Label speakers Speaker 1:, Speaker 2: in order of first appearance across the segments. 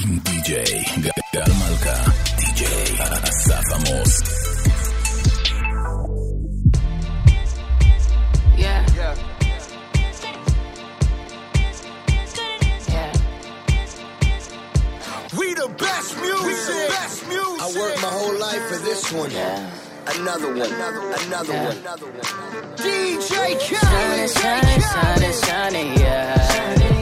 Speaker 1: עם די-ג'יי גל מלכה, די-ג'יי אסף עמוס.
Speaker 2: Yeah. Yeah.
Speaker 3: We the best music. best music.
Speaker 4: I worked my whole life for this one.
Speaker 2: Yeah.
Speaker 4: Another one. Another, another
Speaker 2: Yeah.
Speaker 4: one. Another one.
Speaker 3: DJ
Speaker 2: Shining,
Speaker 3: Khaled.
Speaker 2: shining, shining, shining, yeah.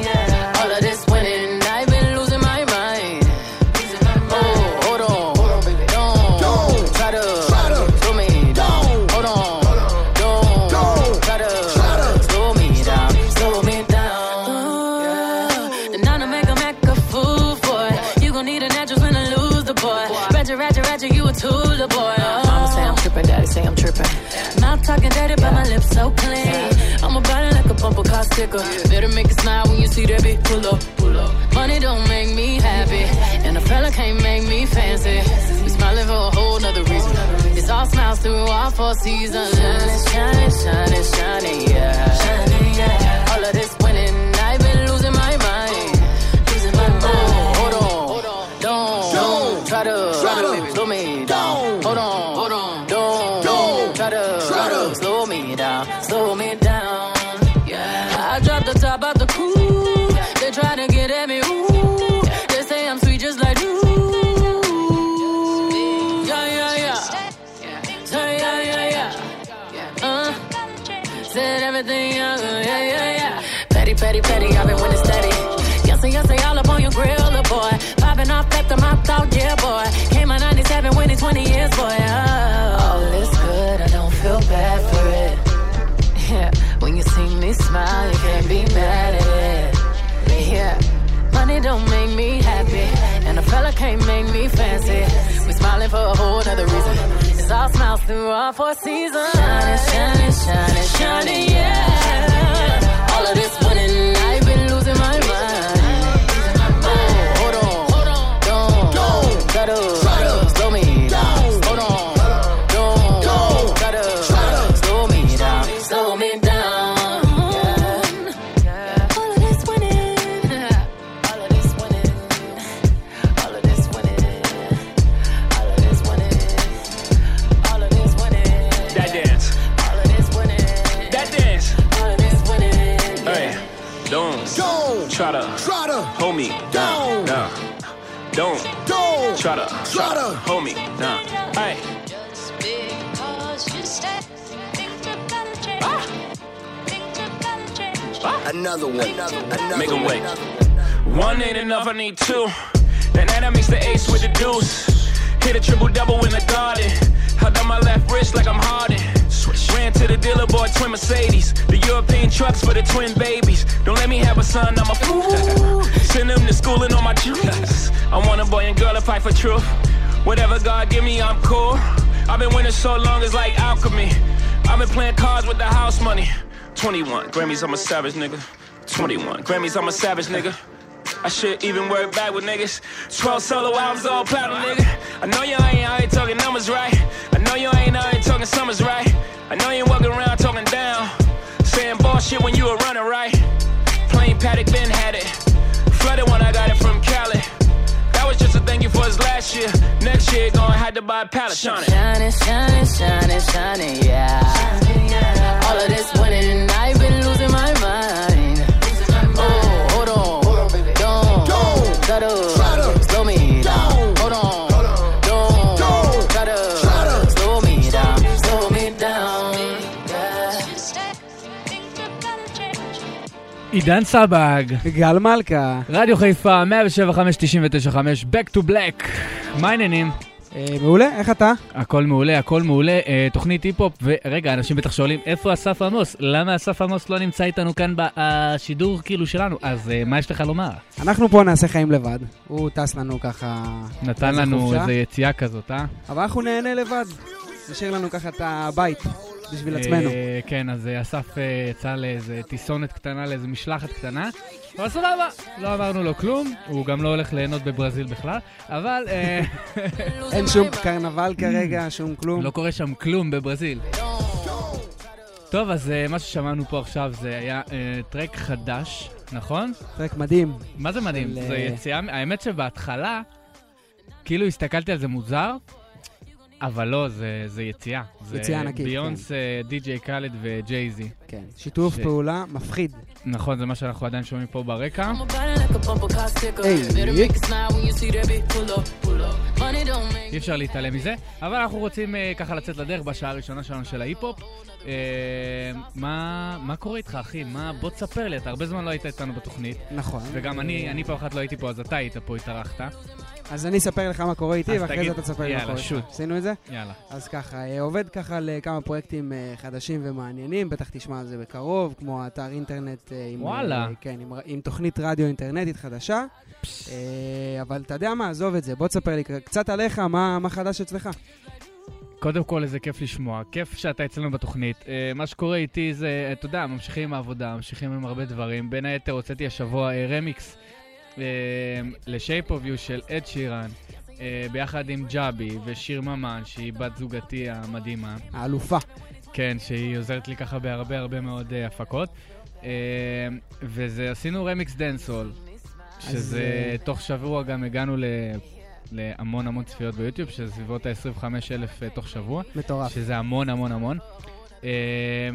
Speaker 2: Dirty, but my lips so clean. I'm about it like a bumper car sticker. Better make it smile when you see that bitch pull up, pull up. Money don't make me happy, and a fella can't make me fancy. We smiling for a whole nother reason. It's all smiles through all four seasons. Shining, shining, shining, shining, yeah. Shining, yeah. All of this winning, I've been losing my mind. Losing my mind. Oh, hold on, don't,
Speaker 3: Don't.
Speaker 2: try to,
Speaker 3: Try to.
Speaker 2: slow me thought, yeah, boy. Came out 97, winning 20 years, boy. Oh, all is good, I don't feel bad for it. Yeah, when you see me smile, you can't be mad at it. Yeah, money don't make me happy, and a fella can't make me fancy. We smiling for a whole other reason. It's all smiles through all four seasons. Shining, shining, shining, shining, yeah. All of this winning, I've been losing my mind. Don't. Try to
Speaker 3: Try to.
Speaker 2: hold me down.
Speaker 5: Hey,
Speaker 6: Just because you stay, things are.
Speaker 5: Ah.
Speaker 6: Things are gonna change.
Speaker 4: Another one. Another, another
Speaker 5: Make
Speaker 4: one.
Speaker 5: wait. one ain't enough, I need two. Then that I mix the ace with the deuce. Hit a triple double in the garden. Held on my left wrist like I'm Harden. Ran to the dealer, bought twin Mercedes. The European trucks for the twin babies. Don't let me have a son, I'm a fool. Send them to school and all my juice. I want a boy and girl to fight for truth. Whatever God give me, I'm cool. I've been winning so long, it's like alchemy. I've been playing cards with the house money. 21 Grammys, I'm a savage nigga. 21 Grammys, I'm a savage nigga. I should even work back with niggas. 12 solo albums, all platinum, nigga. I know y'all ain't out here talking numbers right. I know you ain't out here talking summers right. I know you walking around talking down. Saying bullshit when you were running right. Plain Patek, Ben had it. Flooded when I got it from Cali. That was just a thank you for his last year. Next year, gonna have to buy a pallet, Shawnee.
Speaker 2: Shining, shining, shining, shining, yeah. All of this winning, and I've been losing my mind.
Speaker 7: עידן סבג,
Speaker 8: גל מלכה,
Speaker 7: רדיו חיפה, 1075995, Back to Black. מה העניינים?
Speaker 8: אה, מעולה, איך אתה?
Speaker 7: הכל מעולה, הכל מעולה. אה, תוכנית היפ-הופ, ורגע, אנשים בטח שואלים, איפה אסף עמוס? למה אסף עמוס לא נמצא איתנו כאן בשידור כאילו שלנו? אז אה, מה יש לך לומר?
Speaker 8: אנחנו פה נעשה חיים לבד. הוא טס לנו ככה...
Speaker 7: נתן לנו. איזה יציאה כזאת, אה?
Speaker 8: אבל אנחנו נהנה לבד. נשאיר לנו ככה את הבית, בשביל עצמנו.
Speaker 7: אה, כן, אז אה, אסף אה, יצא לאיזה טיסונת קטנה, לאיזה משלחת קטנה. אבל סבבה, לא אמרנו לו כלום, הוא גם לא הולך ליהנות בברזיל בכלל, אבל אה,
Speaker 8: אין שום קרנבל כרגע, שום כלום.
Speaker 7: לא קורה שם כלום בברזיל. טוב, אז מה ששמענו פה עכשיו זה היה טרק חדש נכון?
Speaker 8: טרק מדהים.
Speaker 7: מה זה מדהים?
Speaker 8: אה,
Speaker 7: יציאה, האמת שבהתחלה, כאילו הסתכלתי על זה מוזר, אבל לא, זה, זה יציאה.
Speaker 8: יציאה ענקית,
Speaker 7: זה ביונס, די.ג'יי קאלד וג'ייזי.
Speaker 8: כן. שיתוף
Speaker 7: ש-
Speaker 8: פעולה מפחיד.
Speaker 7: נכון, זה מה שאנחנו עדיין שומעים פה ברקע. אי אפשר להתעלם מזה, אבל אנחנו רוצים אה, ככה לצאת לדרך בשעה הראשונה שלנו של ההיפ-הופ. אה, מה, מה קורה איתך, אחי? מה, בוא תספר לי, אתה הרבה זמן לא היית איתנו בתוכנית,
Speaker 8: נכון.
Speaker 7: וגם אני, אני פעם אחת לא הייתי פה, אז אתה היית פה, התארחת.
Speaker 8: אז אני אספר לך מה קורה איתי, ואחרי זה אתה תספר לי מה קורה איתך. עשינו את זה?
Speaker 7: יאללה.
Speaker 8: אז ככה, אה, עובד ככה על אה, כמה פרויקטים אה, חדשים ומעניינים, בטח תשמע על זה בקרוב, כמו אתר אינטרנט אה, עם,
Speaker 7: וואלה.
Speaker 8: כן, עם, עם תוכנית רדיו אינטרנטית חדשה. אבל אתה יודע מה, עזוב את זה, בוא תספר לי קצת עליך, מה, מה חדש אצלך.
Speaker 7: קודם כל, איזה כיף לשמוע. כיף שאתה אצלנו בתוכנית. מה שקורה איתי זה, אתה יודע, ממשיכים עם העבודה, ממשיכים עם הרבה דברים. בין היתר, הוצאתי השבוע רמיקס ל-Shape of You של אד שירן, אה, ביחד עם ג'אבי ושיר ממן, שהיא בת זוגתי המדהימה.
Speaker 8: האלופה.
Speaker 7: כן, שהיא עוזרת לי ככה בהרבה הרבה מאוד אה, הפקות. אה, וזה, עשינו רמיקס דנסול, שזה
Speaker 8: אה,
Speaker 7: תוך שבוע גם הגענו ל... להמון המון צפיות ביוטיוב, שזה סביבות ה-25 אלף תוך שבוע,
Speaker 8: מטורף.
Speaker 7: שזה המון המון המון. אה,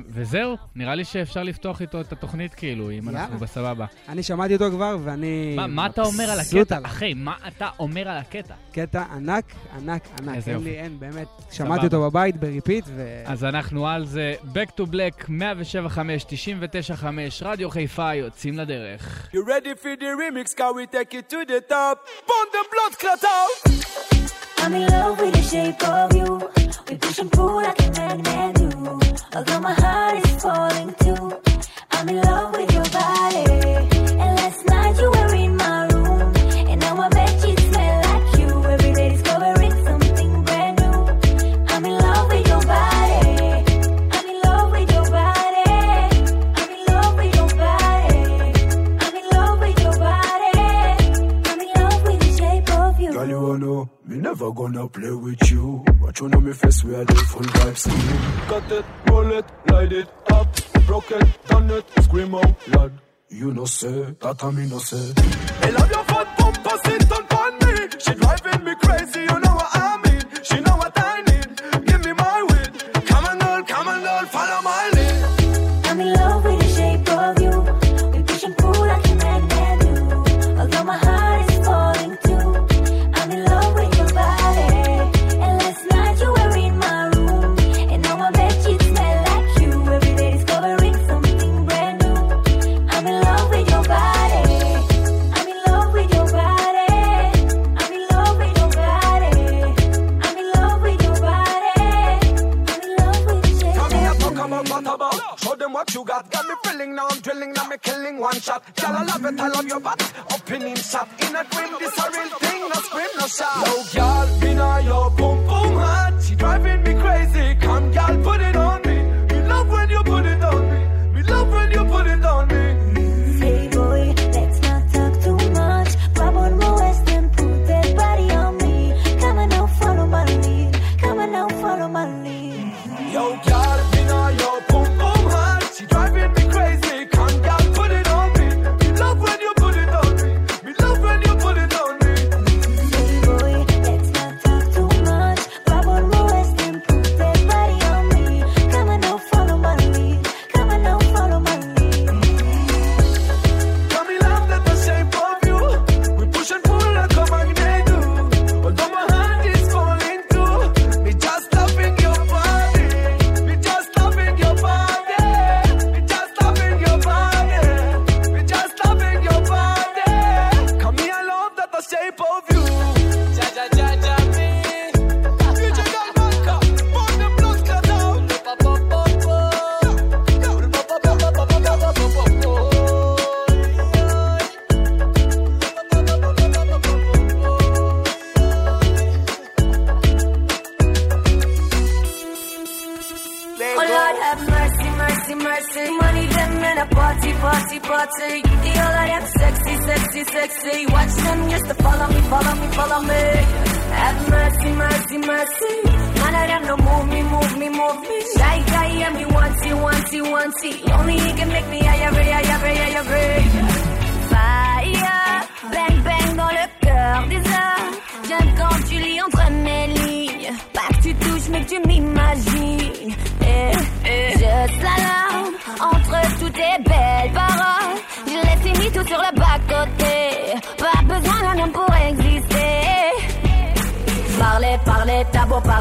Speaker 7: וזהו, נראה לי שאפשר לפתוח איתו את התוכנית כאילו, אם. אנחנו בסבבה.
Speaker 8: אני שמעתי אותו כבר, ואני...
Speaker 7: מה- אתה אומר על הקטע? אחי, מה אתה אומר על הקטע?
Speaker 8: קטע ענק, ענק, ענק. אין. לי, אין, באמת. שמעתי אותו בבית בריפיט, ו...
Speaker 7: אז אנחנו על זה, Back to Black, 107.5, 99.5, רדיו חיפה, יוצאים לדרך.
Speaker 3: You ready for the remix? Can we take it to the top? Burn the blood clot out!
Speaker 6: I'm in love with the shape of you. We push and pull like a magnet do. Although my heart is falling too. I'm in love with your body. And last night you were in my room.
Speaker 3: Wanna know, me never gonna play with you. But you know me face, we are the full vibes. Cut it, roll it, light it up. Broke it, done it, scream out loud. You know say, that I me no say. I love your foot bumper, sit on me. She driving me crazy, you know shot. Girl, I love it, I love your butt. Up in in shot. In a dream, this a real thing, no scream, no shout. Yo, girl,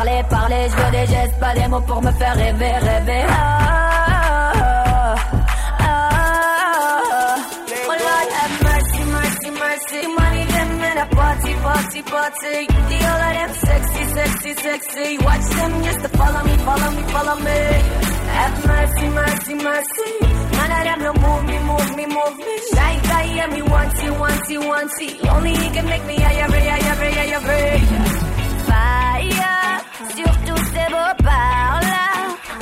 Speaker 9: parler, parler, je veux des gestes, pas des mots pour me faire rêver, rêver. Ah, ah, ah. Oh have mercy, mercy, mercy. Money them in a party, party, party. The all of them sexy, sexy, sexy. Watch them just to follow me, follow me, follow me. Have mercy, mercy, mercy. None of them no move me, move me, move me. Shy guy, yeah, me want you, want you. Only he can make me higher, higher, higher, higher. Fire, surtout ces beaux par là.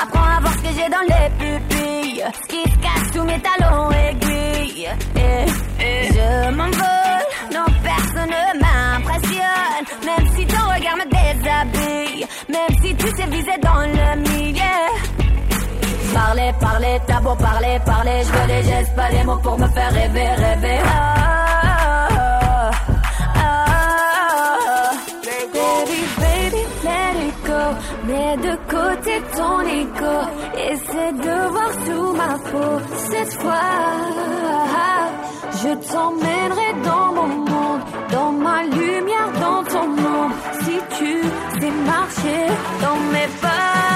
Speaker 9: Apprends à voir ce que j'ai dans les pupilles. Ce qui se cache sous mes talons aiguilles. Et, et je m'envole, non personne ne m'impressionne. Même si ton regard me déshabille. Même si tu sais viser dans le milieu. Parler, parler, t'as beau parler, parler. Je veux des gestes, pas des mots pour me faire rêver, rêver. Ah, De voir sous ma peau. Cette fois, je t'emmènerai dans mon monde. Dans ma lumière, dans ton monde. Si tu sais marcher dans mes
Speaker 10: I'ma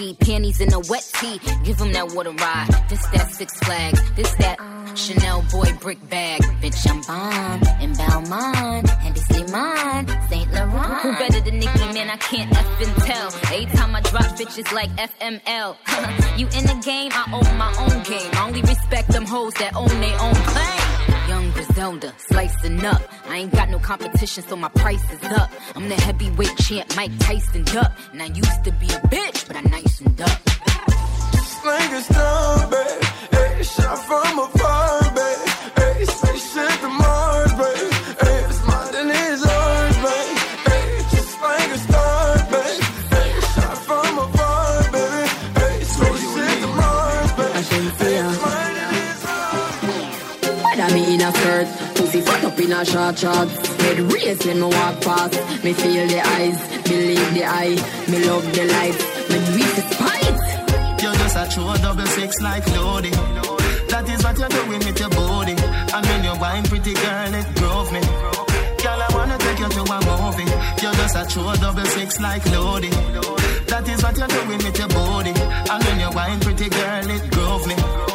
Speaker 11: on panties in a wet tee. Give them that water ride. This that Six Flags. This that Chanel boy brick bag. Bitch, I'm bomb in Balmain. And it's mine, St. Laurent. Who better than Nicki, man? I can't effing tell. Every time I drop bitches like FML. you in the game, I own my own game. I only respect them hoes that own their own claim. Young Griselda, slicing up. I ain't got no competition, so my price is up. I'm the heavyweight champ, Mike Tyson up. And I used to be a bitch,
Speaker 10: Mine, then it's.
Speaker 12: Whether me in a skirt, pussy fat up in a short shorts. Head race when me walk past. Me feel the eyes, believe the eye. Me love the lights, me do it to spite.
Speaker 13: You're just a true double six like Lodi. That is what you're doing with your body. And when you're wine, pretty girl, it drove me. Girl, I wanna take you to a movie. You're just a true double six like Lodi. That is what you're doing with your body. And when you're wine, pretty girl, it drove me.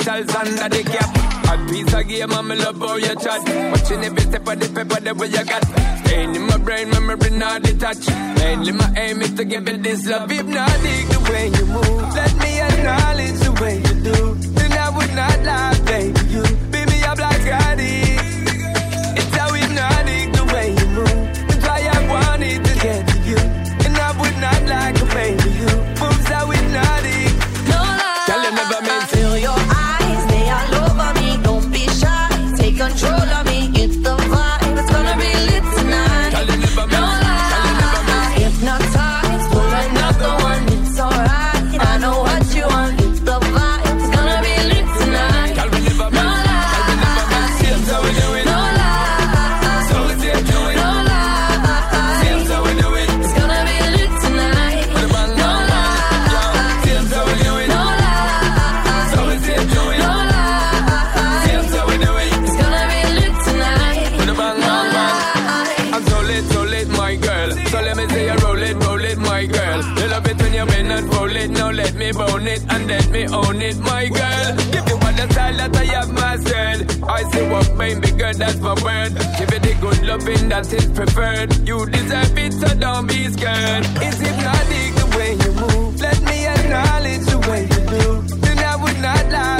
Speaker 14: titles under the cap. A piece of game, I'm love how you chat. Watching every step of the paper, that way you got. Staying in my brain, memory not detached. Mainly my aim is to give you this love. If not, dig the way you move. Let me acknowledge the way you do. Then I would not lie. own it, my girl. Give you all the style that I have myself. I see what made me good, that's my word. Give it the good loving that is preferred. You deserve it, so don't be scared. Is it not the way you move. Let me acknowledge the way you do. Then I would not lie.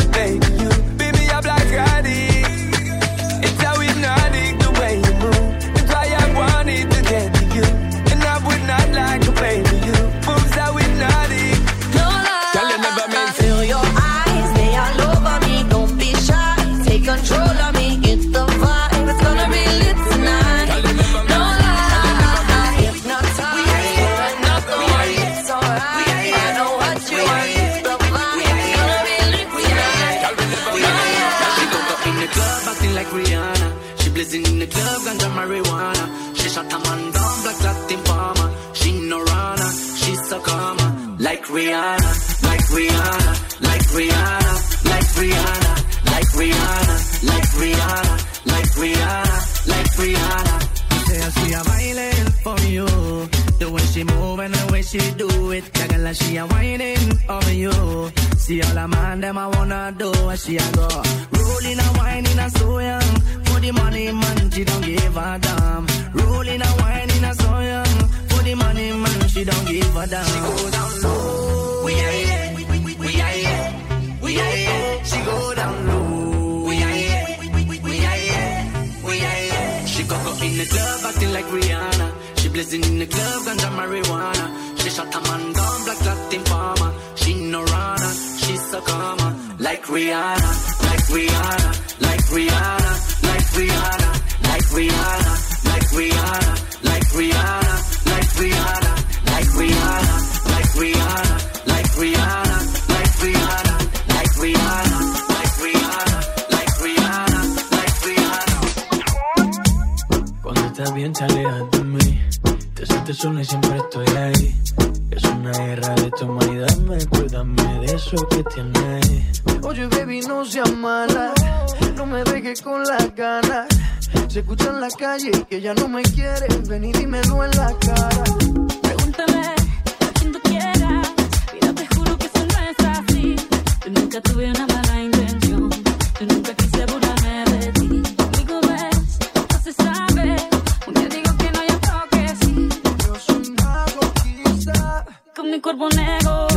Speaker 15: Rihanna, like Rihanna, like Rihanna, like Rihanna, like Rihanna, like Rihanna, like Rihanna, like Rihanna.
Speaker 16: Se hacía baile for you.
Speaker 15: The way she move and the way she do it. That girl, she a whining over you. See all the man them I wanna do what she a go. Rolling a whining a so young. For the money man, she don't give a damn. Rolling a whining a so young. For the money man, she don't give a damn. bling like Rihanna. She blazing in the club, ganja marijuana. She shot a man down, black Latin farmer. She no runner, she so calm. Like Rihanna, like Rihanna, like Rihanna, like Rihanna, like Rihanna, like Rihanna, like Rihanna, like Rihanna, like Rihanna, like Rihanna, like Rihanna.
Speaker 17: te alejas de mí. Te sientes sola y siempre estoy ahí. Es una guerra de toma y dame, cuídame de eso que tienes.
Speaker 3: Oye, baby, no seas mala. No me dejes con las ganas. Se escucha en la calle que ya no me quiere Ven y dímelo en la cara.
Speaker 2: Pregúntame a quien tú quieras. Mira, te juro que eso no es así. Yo nunca tuve una mala intención. mi
Speaker 17: negro.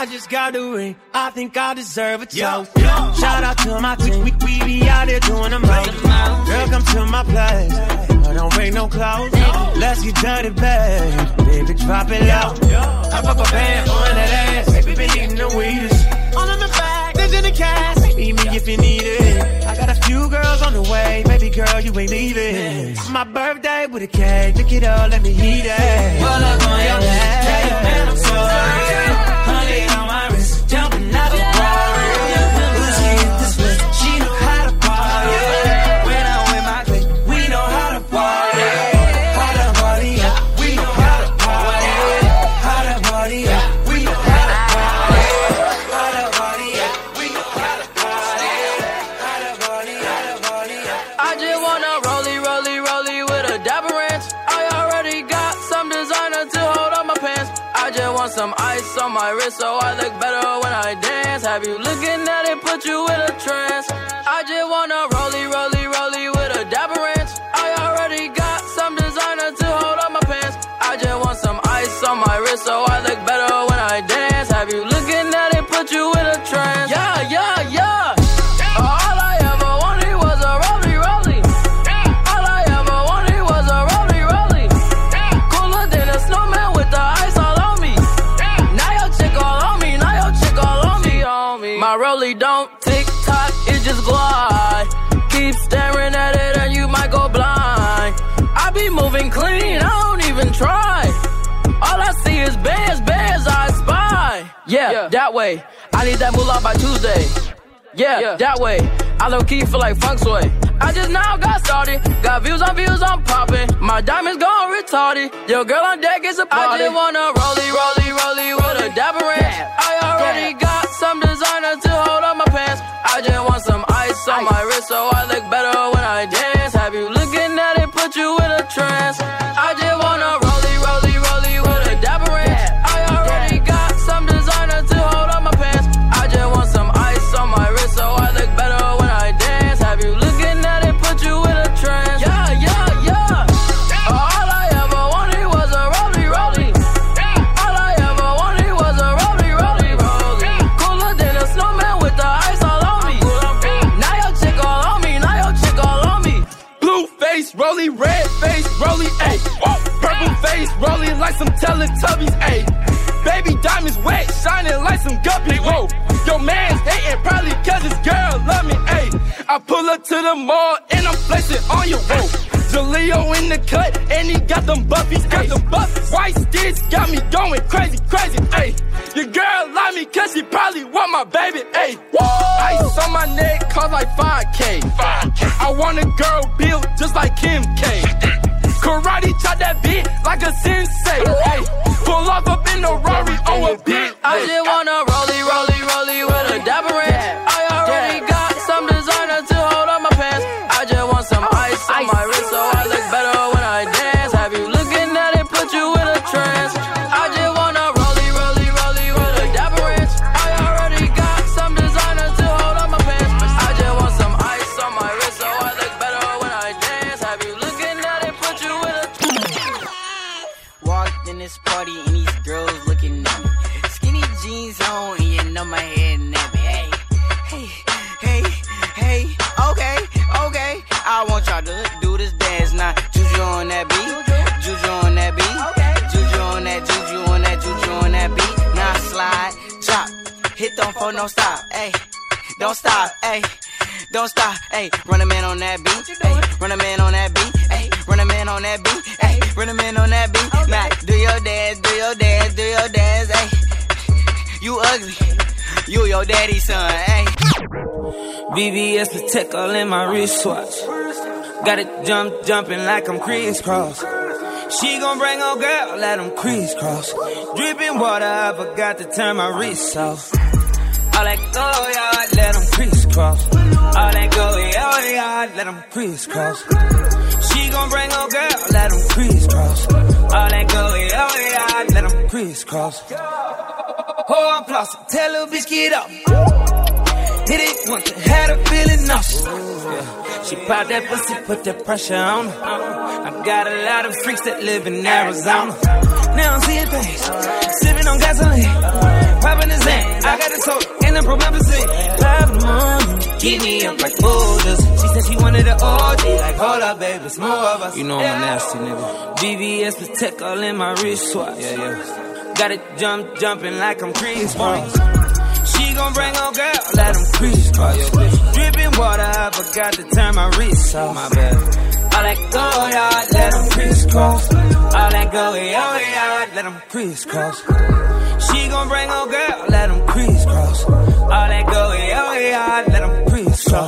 Speaker 17: I
Speaker 18: just got the ring. I think I deserve a toast. Shout out to my team. We, we be out there doing the most. Girl, come to my place. I don't break no clothes. Let's get dirty, babe. Baby, drop it low. I fuck a band on that ass. Baby, been eating the weedest. On the back, there's in the cast. Meet me if you need it. I got a few girls on the way. Baby girl, you ain't leaving. My birthday with a cake. Look it up, let me eat it.
Speaker 15: Pull up on your man I'm sorry. On my
Speaker 19: some ice on my wrist so I look better when I dance. Have you looking at it, put you in a trance? I just wanna rollie, try. All I see is bears, bears I spy. Yeah, yeah. that way. I need that moolah by Tuesday. Yeah, yeah. that way. I low key feel like funk sway. I just now got started. Got views on views, I'm popping. My diamonds gone retarded. Yo, girl on deck is a party. I just wanna rollie, rollie, rollie with a dapper ranch. I already got some designer to hold up my pants. I just want some ice on my wrist so I look better when I dance. Have you looking at it, put you in a trance. Some
Speaker 3: Teletubbies, ayy. Baby diamonds wet, shining like some guppies, whoa. Your man's hating probably cause his girl love me, ayy. I pull up to the mall and I'm flexing on your rope. Jaleo in the cut and he got them buffies, got them buffies. White sticks got me going crazy, crazy, ayy. Your girl love me cause she probably want my baby, ayy. Ice on my neck cost like 5K. 5K. I want a girl built just like Kim K. Karate chop that beat like a sensei. Hey, pull off up in the Rari on a big.
Speaker 19: I just wanna rollie, rollie, rollie with a dapper
Speaker 20: hit them for no stop. Hey, don't stop. Hey. Don't stop, hey, run a man on that beat, hey, run a man on that beat, hey, run a man on that beat, hey, run a man on that beat. Now, do your dance, do your dance, do your dance, hey. You ugly, You your daddy's son, hey.
Speaker 21: VVS Protect all in my wristwatch. Got it jump, jumping like I'm crisscross. She gon' bring her girl, let them crisscross. Dripping water, I forgot to turn my wrist off. All that go yard, let them crisscross. All that go yard, let them crisscross. She gon' bring her girl, let them crisscross. All that go yard, let them crisscross. Oh, I'm tell little bitch get up. Hit it once, had a feeling nauseous. Yeah. She popped that pussy, put that pressure on her. I got a lot of freaks that live in Arizona. Now I'm seeing things, sipping on gasoline, popping the Zan. I got the soda and the promethazine. Five in the morning, keep me up like boulders. She said she wanted an OG, like hold up, baby, it's more of us. You know I'm a nasty nigga. VVS Patek all in my wristwatch. Yeah, yeah. Got it jump, jumping like I'm Chris Brown. She gon' bring her girl, let them crisscross. Dripping water, I forgot to turn my wrist off. My bad. All that go yard, let them crisscross. All that go yard, let them crisscross. She gon' bring her girl, let them crisscross. All that go yard, let them crisscross.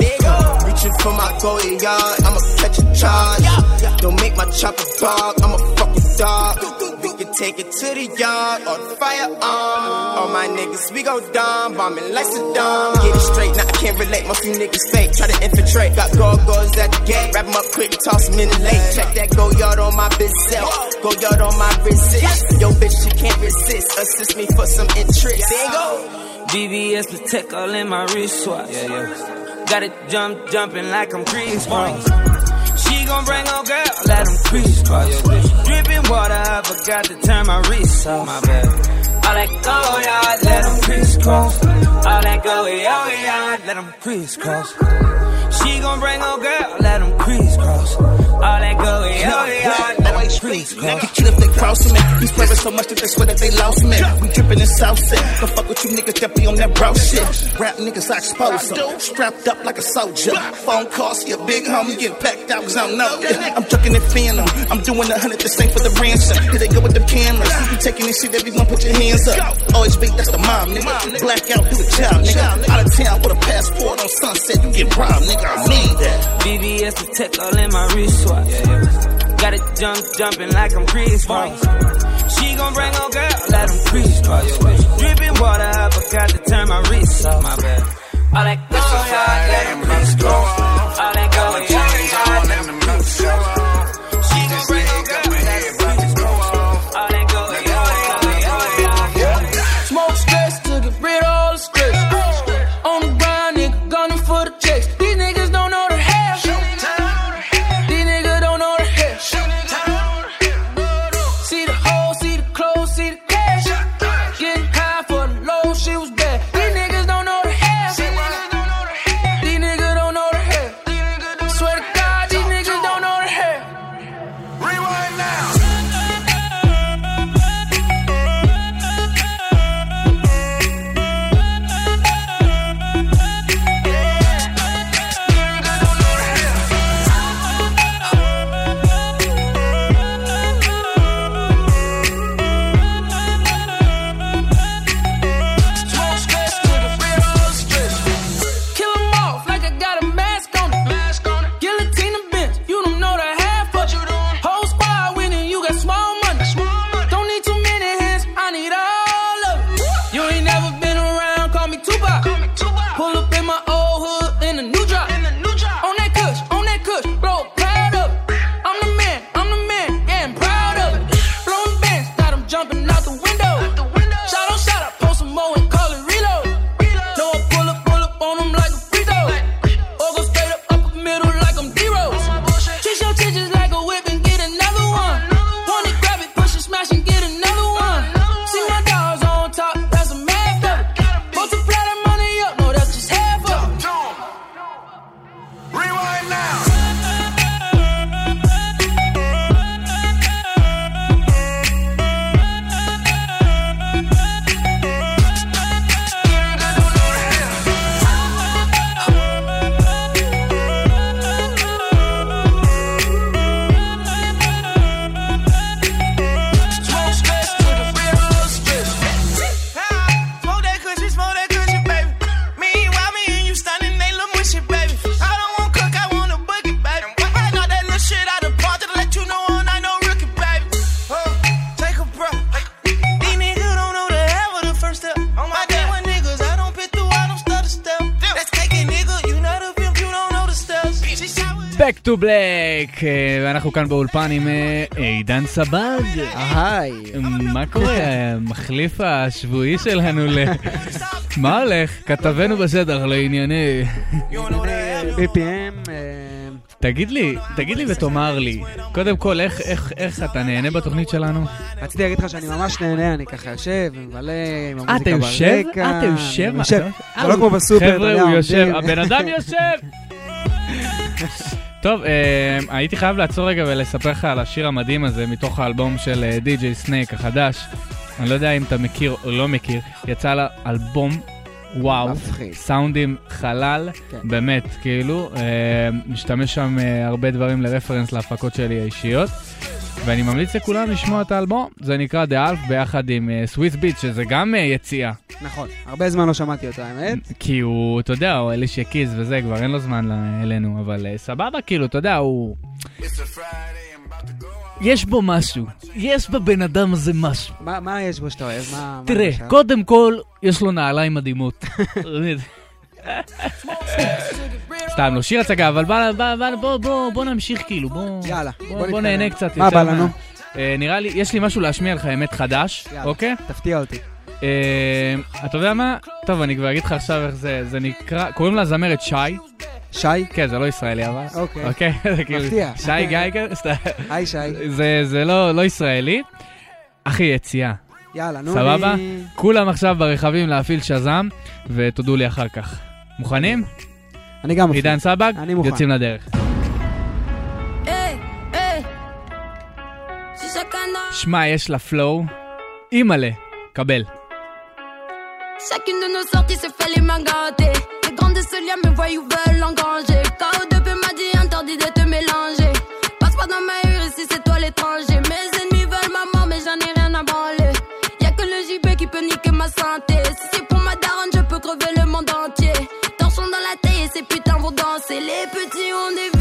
Speaker 22: Reaching for my goal yard, I'ma catch a charge. Don't make my chopper bark, I'm a fucking dog. We can take it to the yard or the firearm. All my niggas, we go dumb, bombing like Saddam. Get it straight, now I can't relate. Most of you niggas fake, try to infiltrate. Got gargoyles at the gate, wrap 'em up quick, toss 'em in the lake. Check that go yard on my bitch self, go yard on my resist. Yo, bitch, she can't resist. Assist me for some interest. There you go.
Speaker 21: VVS Patek all in my wristwatch. Yeah, yeah. Got it jump, jumping like I'm Chris Brown. She gon' bring her girl, let them crisscross. Dripping water, I forgot to turn my wrist off. My bad. All that go yard, let them crisscross. All that go yard, let them crisscross. She gon' bring her girl, let them crisscross. All that go yard, them crisscross.
Speaker 23: Get killed if they crossing me. We spreading so much that they swear that they lost me. We dripping in South Set. Don't fuck with you niggas that be on that bro shit. Rap niggas, I expose them. Strapped up like a soldier. Phone calls, your big homie get packed out cause I don't know. I'm ducking and phantom. I'm doing a hundred the same for the ransom. Here they go with the cameras. You taking this shit, everyone put your hands up. Always beat, that's the mom, nigga. Blackout, do the job, nigga. Out of town with a passport on sunset, you get robbed, nigga. I need that.
Speaker 21: VVS Patek all in my. Yeah, yeah. Got it jump, jumping like I'm Chris Brown. She gon' bring her girl, let them crisscross. Dripping water, I forgot to turn my wrist off. My bad. All that go yard, let them crisscross. All
Speaker 7: באולפן עם אה, עידן סבג.
Speaker 8: היי.
Speaker 7: מה קורה? המחליף השבועי שלנו ל... מה הולך? כתבנו בשטח לענייני...
Speaker 8: BPM, אה,
Speaker 7: תגיד לי, תגיד לי ותאמר לי, קודם כל, איך, איך, איך אתה נהנה בתוכנית שלנו?
Speaker 8: רציתי להגיד לך שאני ממש נהנה, אני ככה יושב ומבלה עם
Speaker 7: אה, אתה
Speaker 8: המוזיקה
Speaker 7: יושב?
Speaker 8: ברקע.
Speaker 7: אתה יושב?
Speaker 8: אני יושב.
Speaker 7: אה,
Speaker 8: זה לא כמו בסופר, אתה
Speaker 7: חבר'ה, הוא. יושב, הבן אדם יושב! טוב, אה, הייתי חייב לעצור רגע ולספר לך על השיר המדהים הזה מתוך האלבום של אה, די.ג'יי סנייק החדש. אני לא יודע אם אתה מכיר או לא מכיר, יצא לה אלבום, וואו,
Speaker 8: מפחיד.
Speaker 7: סאונדים חלל,
Speaker 8: כן.
Speaker 7: באמת, כאילו, אה, משתמש שם הרבה דברים לרפרנס להפקות שלי האישיות. ואני ממליץ לכולם לשמוע את האלבום, זה נקרא The Alf ביחד עם סוויס ביט, שזה גם אה, יציאה.
Speaker 8: נכון, הרבה זמן לא שמעתי אותו, האמת.
Speaker 7: כי הוא, אתה יודע, הוא אלישיה קיז וזה, כבר אין לו זמן אלינו, אבל אה, סבבה, כאילו, אתה יודע, הוא... יש בו משהו, יש בבן אדם הזה משהו.
Speaker 8: מה מה יש בו שאתה אוהב? מה- מה
Speaker 7: תראה,
Speaker 8: למשל?
Speaker 7: קודם כל, יש לו נעליים מדהימות. סתם, לא שיר הצגה, אבל בוא- נמשיך כאילו, בוא. נהנה קצת
Speaker 8: מה. בא לנו?
Speaker 7: אה, נראה לי, יש לי משהו להשמיע לך, האמת, חדש, אוקיי?
Speaker 8: תפתיע אותי.
Speaker 7: אה, אתה יודע מה? טוב, אני כבר אגיד לך עכשיו איך זה, זה נקרא, קוראים לה זמרת שי.
Speaker 8: שי?
Speaker 7: כן, זה לא ישראלי אבל.
Speaker 8: אוקיי.
Speaker 7: אוקיי? כאילו,
Speaker 8: מפתיע.
Speaker 7: שי גיא כזה? סתם.
Speaker 8: היי שי.
Speaker 7: זה- זה לא לא ישראלי. אחי, יציאה.
Speaker 8: יאללה, נו.
Speaker 7: סבבה? כולם עכשיו ברכבים להפעיל שזם, ותודו לי אחר כך. מוכנים?
Speaker 8: אני גם מפתיע.
Speaker 7: עידן סבג,
Speaker 8: אני מוכן.
Speaker 7: יוצאים לדרך.
Speaker 9: Hey, hey. Si chacun a
Speaker 7: שמע, יש לה פלואו. אימא'לה, קבל.
Speaker 9: Chacune de nos sorties se fait les mains gâtées. Les grands de ce lien me voient ou veulent engranger. KO2P m'a dit interdit de te mélanger. Passe pas dans ma rue si c'est toi l'étranger. Mes ennemis veulent ma mort, mais j'en ai rien à branler. Y'a que le JB qui peut niquer ma santé. c'est les petits ont des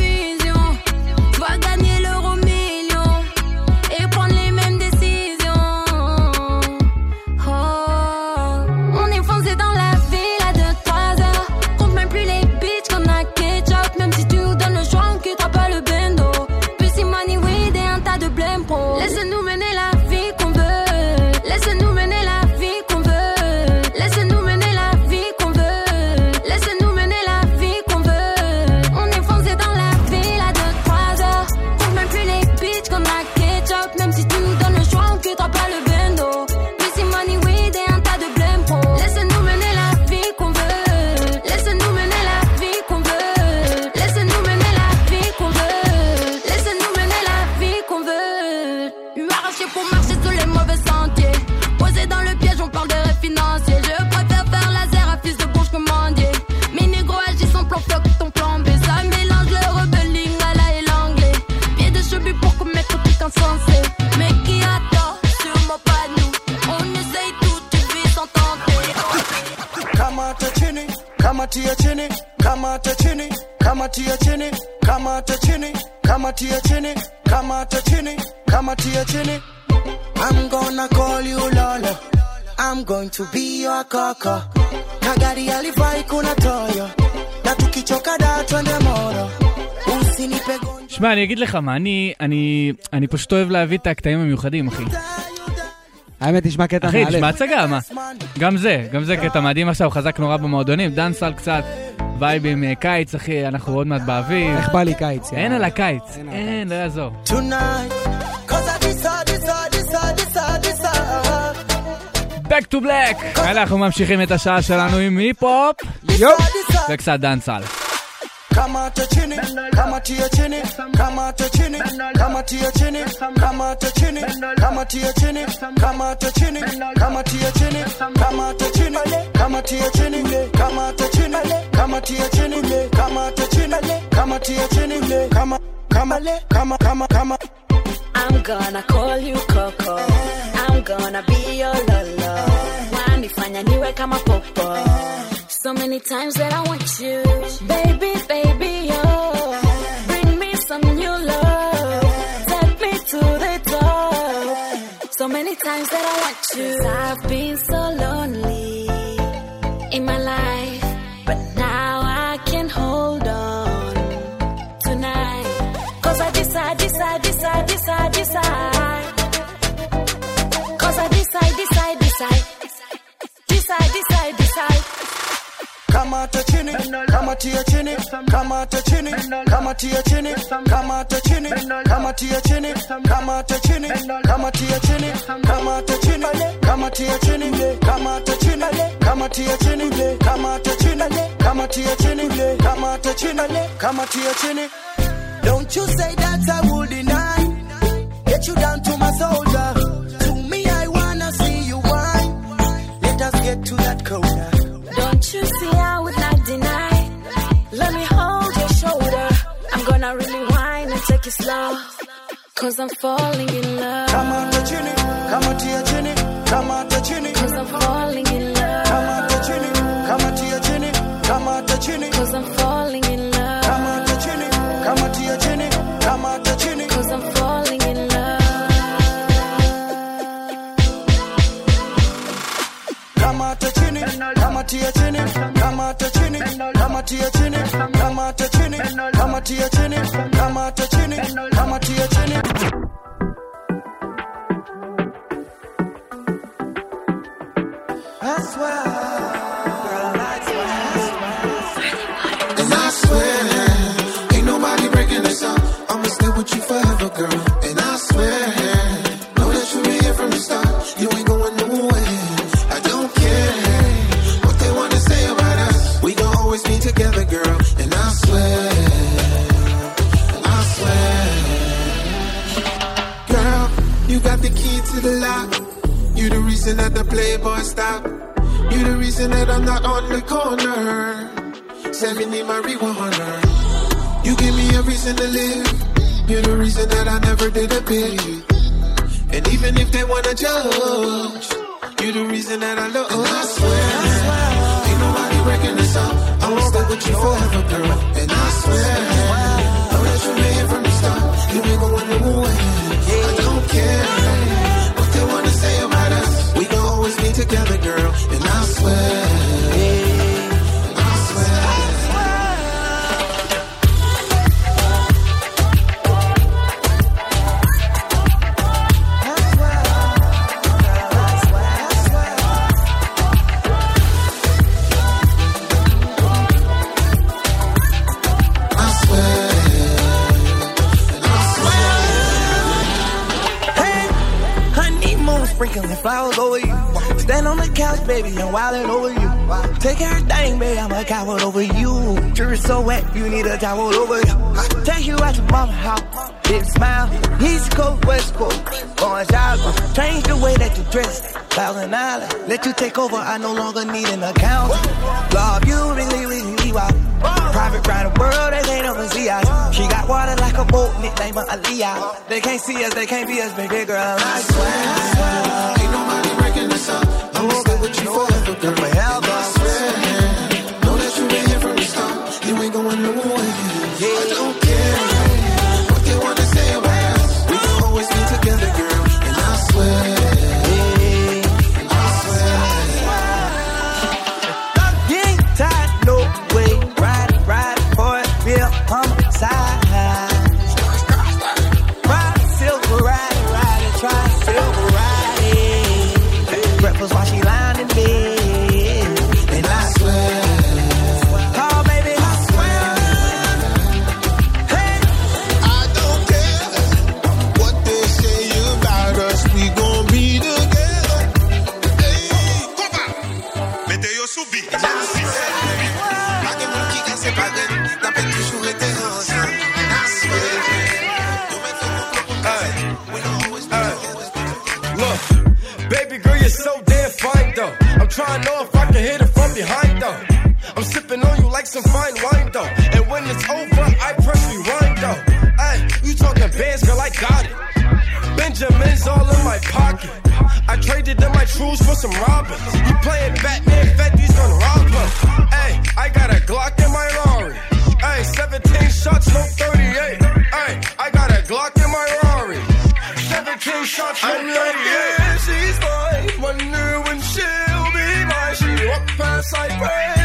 Speaker 7: אני אגיד לך מה, אני, אני, אני פשוט אוהב להביא את הקטעים המיוחדים, אחי.
Speaker 8: האמת, נשמע קטע
Speaker 7: אחי,
Speaker 8: מאלף.
Speaker 7: תשמע הצגה, מה? גם זה, גם זה קטע מדהים עכשיו, חזק נורא במועדונים, דנסל קצת, וייבים אה, קיץ, אחי, אנחנו עוד מעט באביב.
Speaker 8: איך בא לי קיץ,
Speaker 7: אין
Speaker 8: יאללה.
Speaker 7: על הקיץ, אין, לא יעזור. Back to black! אנחנו ממשיכים את השעה שלנו עם היפ-הופ, וקצת דנסל.
Speaker 24: Kamata chini, kamatia chini, kamata chini, kamatia chini, kamata chini, kamatia chini, kamata chini, kamatia chini, kamata chini, kamatia chini, kamata chini, kamatia chini, kamata chini, kamatia chini, kama kama kama kama kama
Speaker 2: I'm gonna call you Coco. I'm gonna be your lolo. Wanifanya niwe kama popo. So many times that I want you, baby, baby, oh. Bring me some new love, take me to the top. So many times that I want you. I've been so lonely in my life, but now I can hold on tonight.
Speaker 6: Cause I decide, decide, decide, decide, decide.
Speaker 25: Kamata chini, kamatia chini, kamata chini, kamatia chini, kamata chini, kamatia chini, kamata chini, kamatia chini, kamata chini, kamatia chini, kamata chini, kamatia chini, kamata chini, kamatia chini, kamata chini, kamatia chini. Don't you say that I will deny. Get you down to my soldier. To that corner.
Speaker 6: Don't you see whine and take it slow. Cause I'm falling in love.
Speaker 25: Kamata chini, kamatia chini, kamata chini.
Speaker 6: Cause I'm falling in love.
Speaker 25: Kamata chini, kamatia chini, kamata chini.
Speaker 6: Cause I'm falling in love.
Speaker 25: Kamata chini, kamatia chini, kamata chini.
Speaker 6: Cause I'm falling in love.
Speaker 25: Kamata chini, kamatia chini, kamata chini, kamatia chini, kamata chini, I swear, girl, I swear,
Speaker 24: And I swear, ain't nobody breaking up. I'ma stay with you forever, girl. Reason that the playboy stop. You the reason that I'm not on the corner. 70 marijuana. You give me a reason to live. You're the reason that I never did a bit. And even if they wanna judge, you're the reason that I love. And I swear, ain't nobody breaking this up. I'ma stay with you forever, girl. And I swear, know that you been here from the start. You ain't going nowhere. Together, girl. And I swear.
Speaker 18: Baby, I'm wildin' over you. Take everything, baby, I'm a coward over you. Jury so wet, you need a towel over you. Take you out to mama house, big smile. East Coast, West Coast, going shopping. Change the way that you dress. Thousand Island, let you take over, I no longer need an account. Love you, really, really, wow. Private round the world, they can't ever see us. She got water like a boat, nickname her Aaliyah. They can't see us, they can't be us, baby girl. I swear,
Speaker 24: Ain't breaking this up. I'ma stay with you you
Speaker 10: fine wine though. And when it's over, I press rewind though. Hey, you talking bands, girl, I got it. Benjamin's all in my pocket. I traded in my trues for some robbers. You playing Batman, Fetty's gonna rob her. Hey, I got a Glock in my Rari. Hey, 17 shots, no 38. Hey, I got a Glock in my Rari. 17 shots, no 38. Yeah, she's mine. Wonder when she'll be mine. She walk past like praise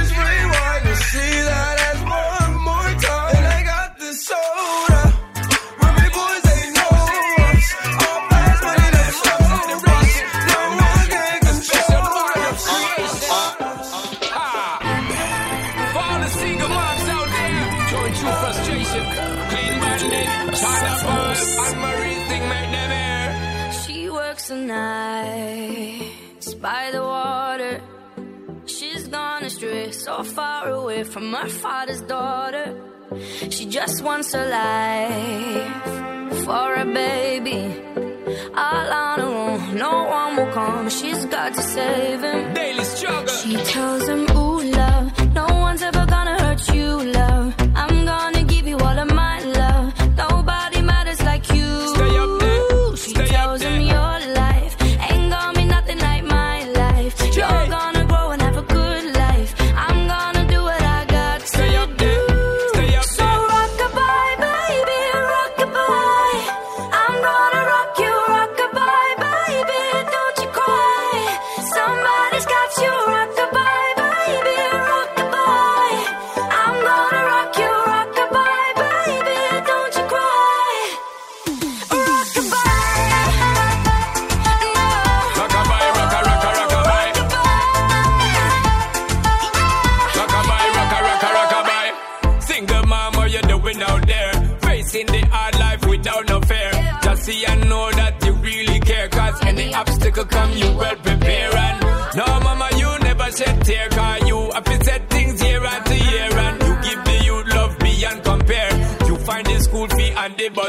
Speaker 10: She works the night
Speaker 9: by the water. She's gone astray, so far away from her father's daughter. She just wants a life for a baby. All on her own, no one will come. She's got to save him.
Speaker 14: Daily struggle.
Speaker 9: She tells him, Ooh.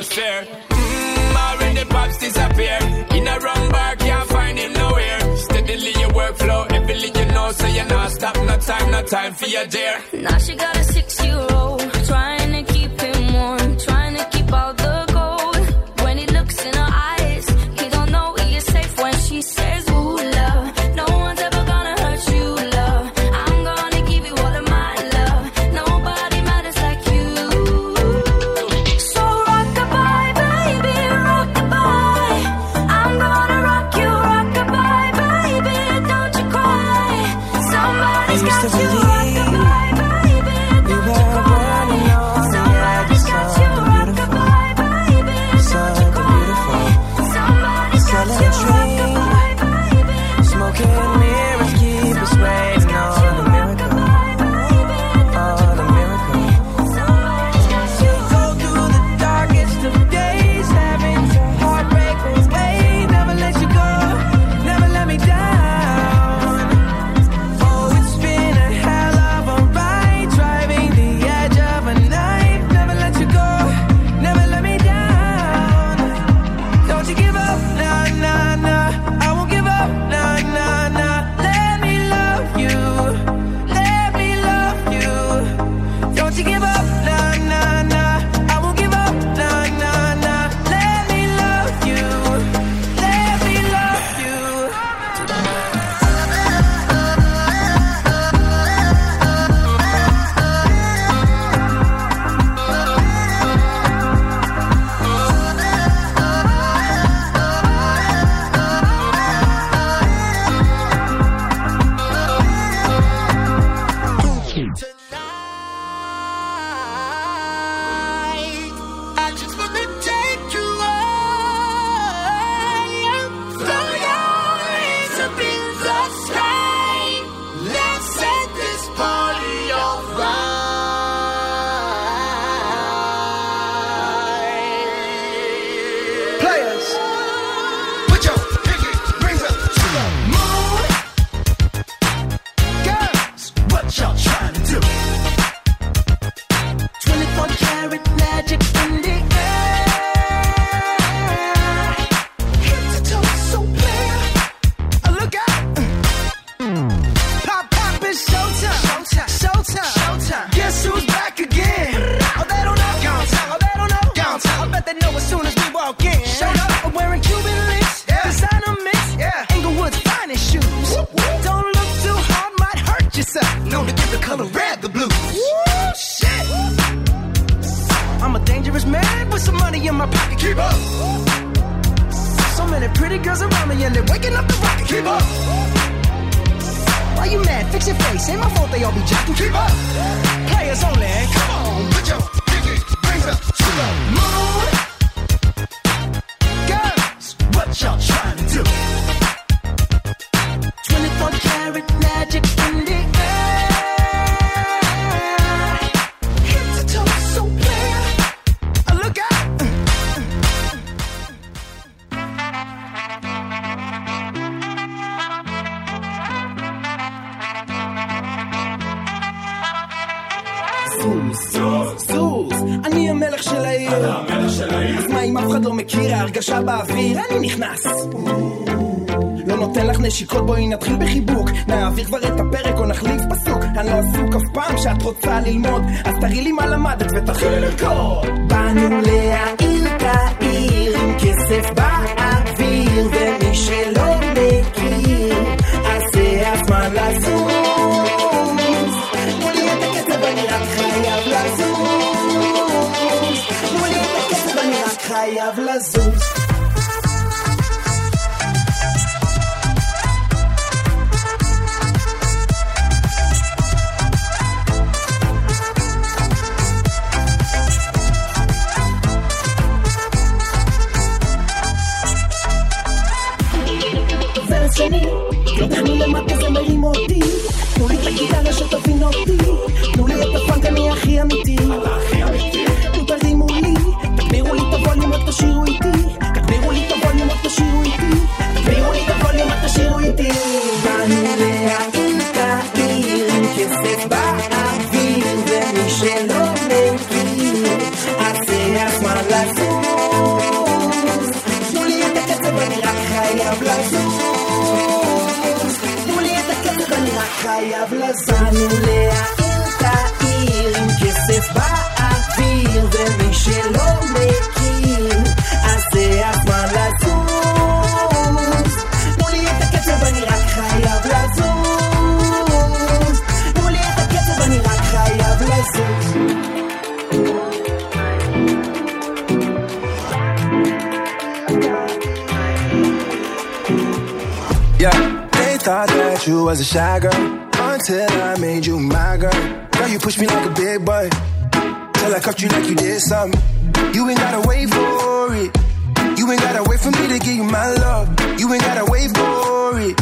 Speaker 14: atmosphere. Mmm, already pops disappear. In a wrong bar, can't find him nowhere. Steadily your workflow, everything you know, so you're not stop. No time, no time for your dear.
Speaker 9: Now she got a
Speaker 26: six year was a shy girl until I made you my girl. Girl, you pushed me like a big boy till I cuffed you like you did something. You ain't gotta wait for it. You ain't gotta wait for me to give you my love. You ain't gotta wait for it.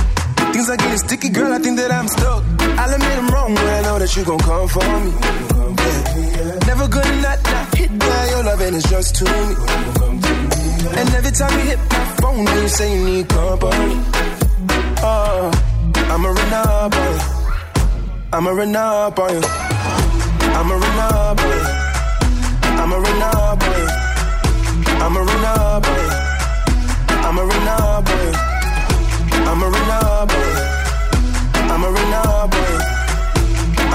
Speaker 26: Things are getting sticky, girl. I think that I'm stuck. I'll admit I'm wrong, but I know that you gon' come for me. Yeah. Never gonna not, not hit by your love, and it's just to me. And every time you hit my phone, you say you need company. Oh, I'ma run. I'ma run. I'ma run. I'ma run. I'ma run. I'ma run. I'ma run. I'ma run.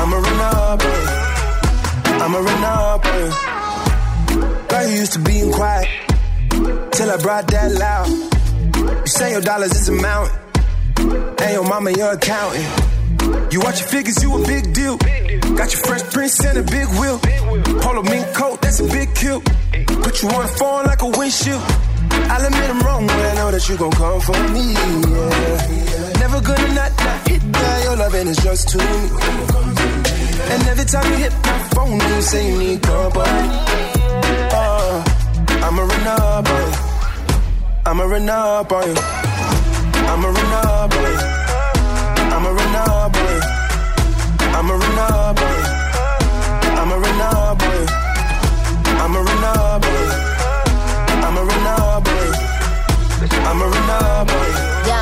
Speaker 26: I'ma run up. I'ma run. Girl, you used to being quiet till I brought that loud. You say your dollars is a mountain, and your mama your accountant. You watch your figures, you a big deal. Got your fresh prince and a big wheel. Polo mink coat, that's a big kill. Put you on a phone like a windshield. I'll admit I'm wrong, but I know that you gon' come for me. Yeah. Never gonna not, not hit by your love, and it's just to me. And every time you hit my phone, you say you need company. On you. I'ma run up on you. You. I'ma run up on you. I'm a Renabli. I'm a Renabli. I'm a Renabli. I'm a Renabli. I'm a Renabli. I'm a Renabli. I'm a Renabli.
Speaker 11: Yo.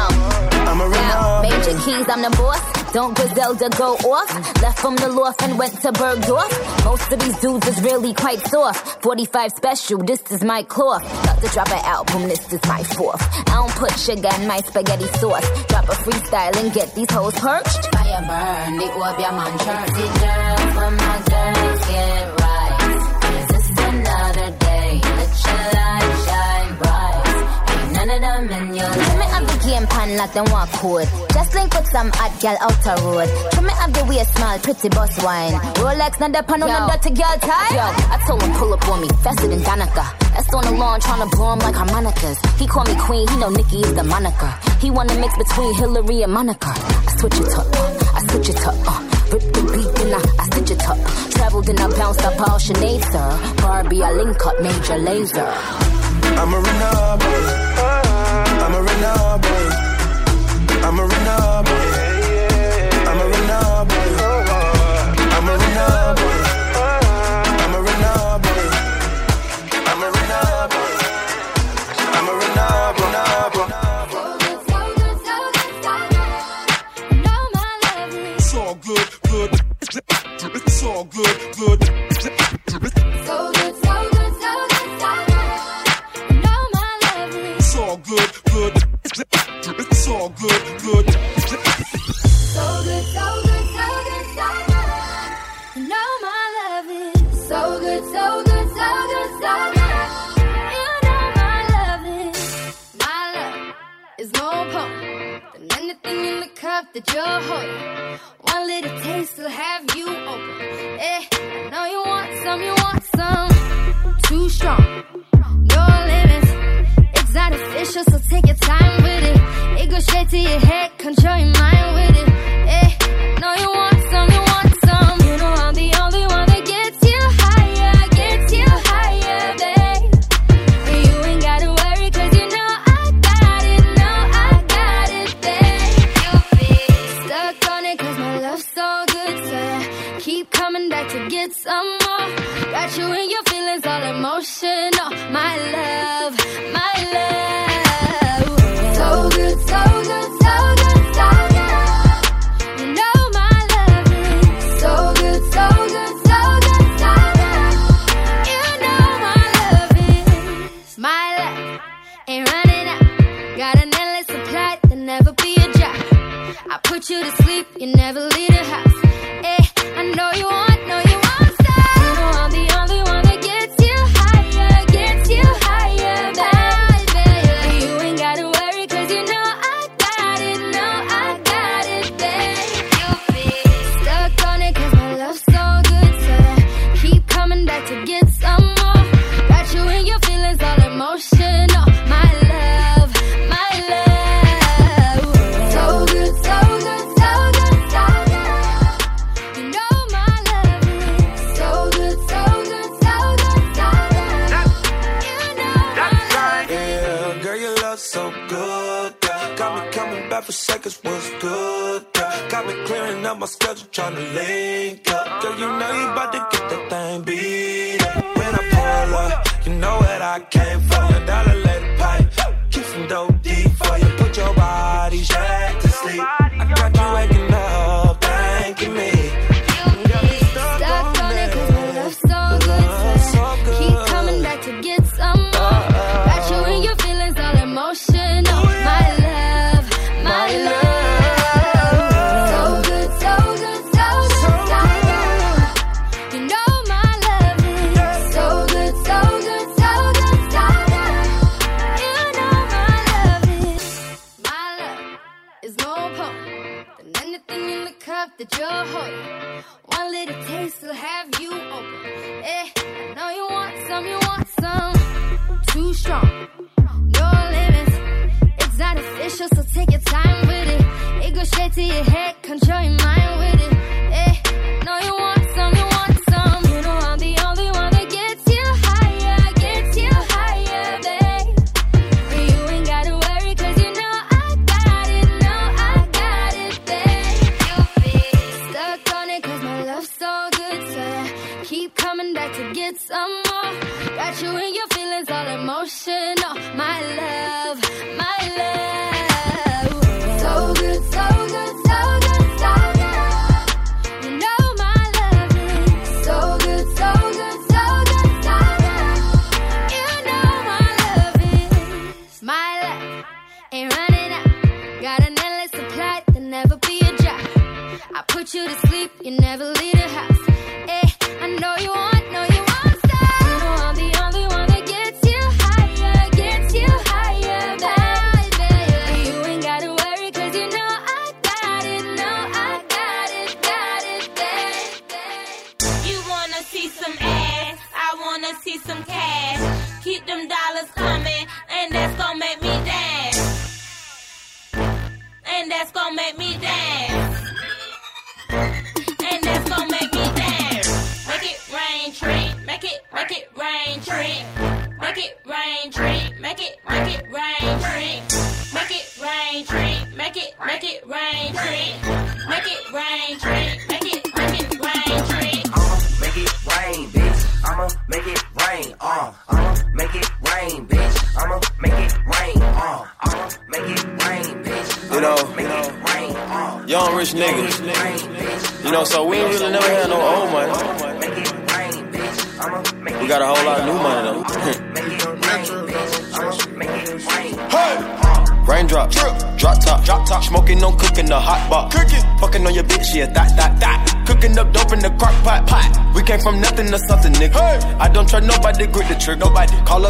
Speaker 11: I'm
Speaker 26: a Renabli.
Speaker 11: Major keys, I'm the boss. Don't Griselda go off? Left from the loft and went to Bergdorf. Most of these dudes is really quite soft. 45 special, this is my cloth. About to drop an album, this is my fourth. I don't put sugar in my spaghetti sauce. Drop a freestyle and get these hoes perched. Fire burn, the up your man Jersey girls, when my girls get right. Is this another day? Let bright. Ain't of them in your Trim me up the game pan like them walk code. Just link with some hot girl out the road. Trim me up the waist small, pretty boss wine. Rolex, not the pan on the dirty girl tie. Yo, I told him pull up on me, faster than Danica. That's on the lawn trying to blow him like harmonicas. He call me queen, he know Nikki is the moniker. He wanna mix between Hillary and Monica. I switch it up, uh, I switch it up, uh. Rip the beat, then I, I stitch it up. Traveled and I bounced up all Sinead, sir. Barbie, I link up Major Lazer.
Speaker 26: I'ma run up on you. I'ma run.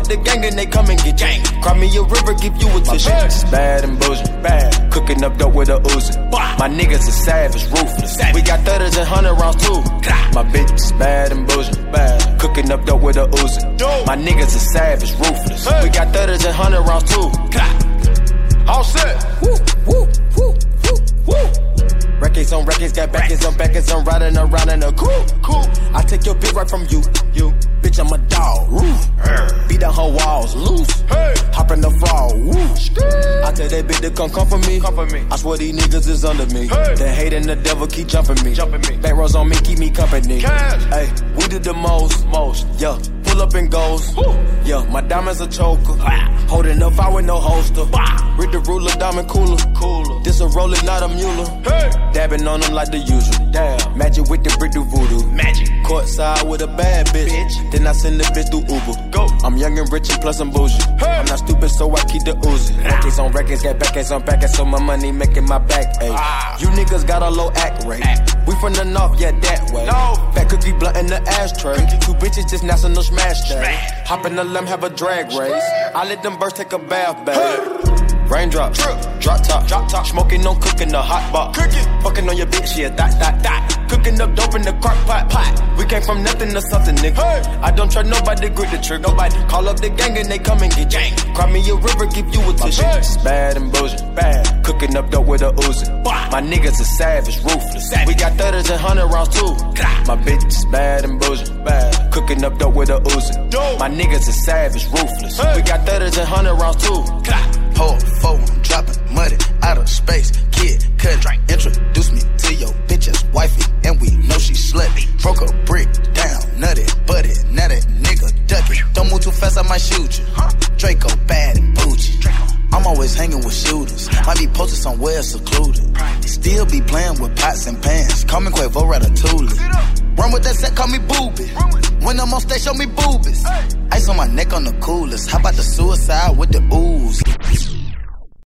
Speaker 27: Nobody the gang and they come and get gang. Cry me a river, give you a tissue. My bad and bullshit. Bad. Cooking up dope with a Uzi. My niggas is savage, ruthless. We got thudders and hundred rounds too. My bitch is bad and bullshit. Bad. Cooking up dope with a Uzi. My niggas is savage, ruthless. We got thudders and hundred rounds too. All set. Woo, woo, woo, woo, woo. Records on records, got backers on backers, I'm riding around in a cool, cool. I take your bitch right from you, you. Bitch, I'm a dog, roof. Beat down her walls, loose. Hop in the fall, woo. I tell that bitch to come come for me. Come for me. I swear these niggas is under me. The hate and the devil keep jumping me. Jumping me. Back rows on me, keep me company. Hey, we did the most, most, yeah. Pull up and goes. Yeah, my diamonds a choker. Holding up, I with no holster. Read the ruler, diamond cooler. Cooler. This a roller, not a mule. Dabbing on them like the usual. Damn. Magic with the brick do voodoo. Magic. Courtside with a bad bitch. Then I send the bitch through Uber. Go. I'm young and rich and plus I'm bougie. I'm not stupid, so I keep the Uzi. Ah. Records on records, got backers on backers, so my money making my back ache. Ah. You niggas got a low act rate. We from the north, yeah, that way. No. Fat cookie blunt in the ashtray. Two bitches just national smash day. Hop in the limb, have a drag race. I let them birds take a bath, babe. Raindrop, drop top, drop top. Smoking on cooking the hot pot. Cooking, fucking on your bitch, yeah, that, that, that. Cooking up dope in the crock pot, pot. We came from nothing to something, nigga. I don't trust nobody, grip the trigger. Nobody call up the gang and they come and get gang. Cry me a river, give you a tissue. Bad and bullshit, bad. Cooking up dope with a Uzi. My niggas are savage, ruthless. We got thudders and hundred rounds too. My bitch is bad and bullshit, bad. Cooking up dope with a Uzi. My niggas are savage, ruthless. We got thudders and hundred rounds too.
Speaker 28: Pour four, I'm dropping money out of space. Kid, cut, introduce me to your bitch's wifey, and we know she slutty. Broke a brick down, nutty, buddy, now that nigga ducky. Don't move too fast, I might shoot you. Draco bad and bougie. I'm always hanging with shooters. Might be posted somewhere secluded. Still be playing with pots and pans. Call me Quavo Ratatouille. Run with that set, call me booby. When I'm on stage, show me boobies. Ice on my neck on the coolest. How about the suicide with the ooze?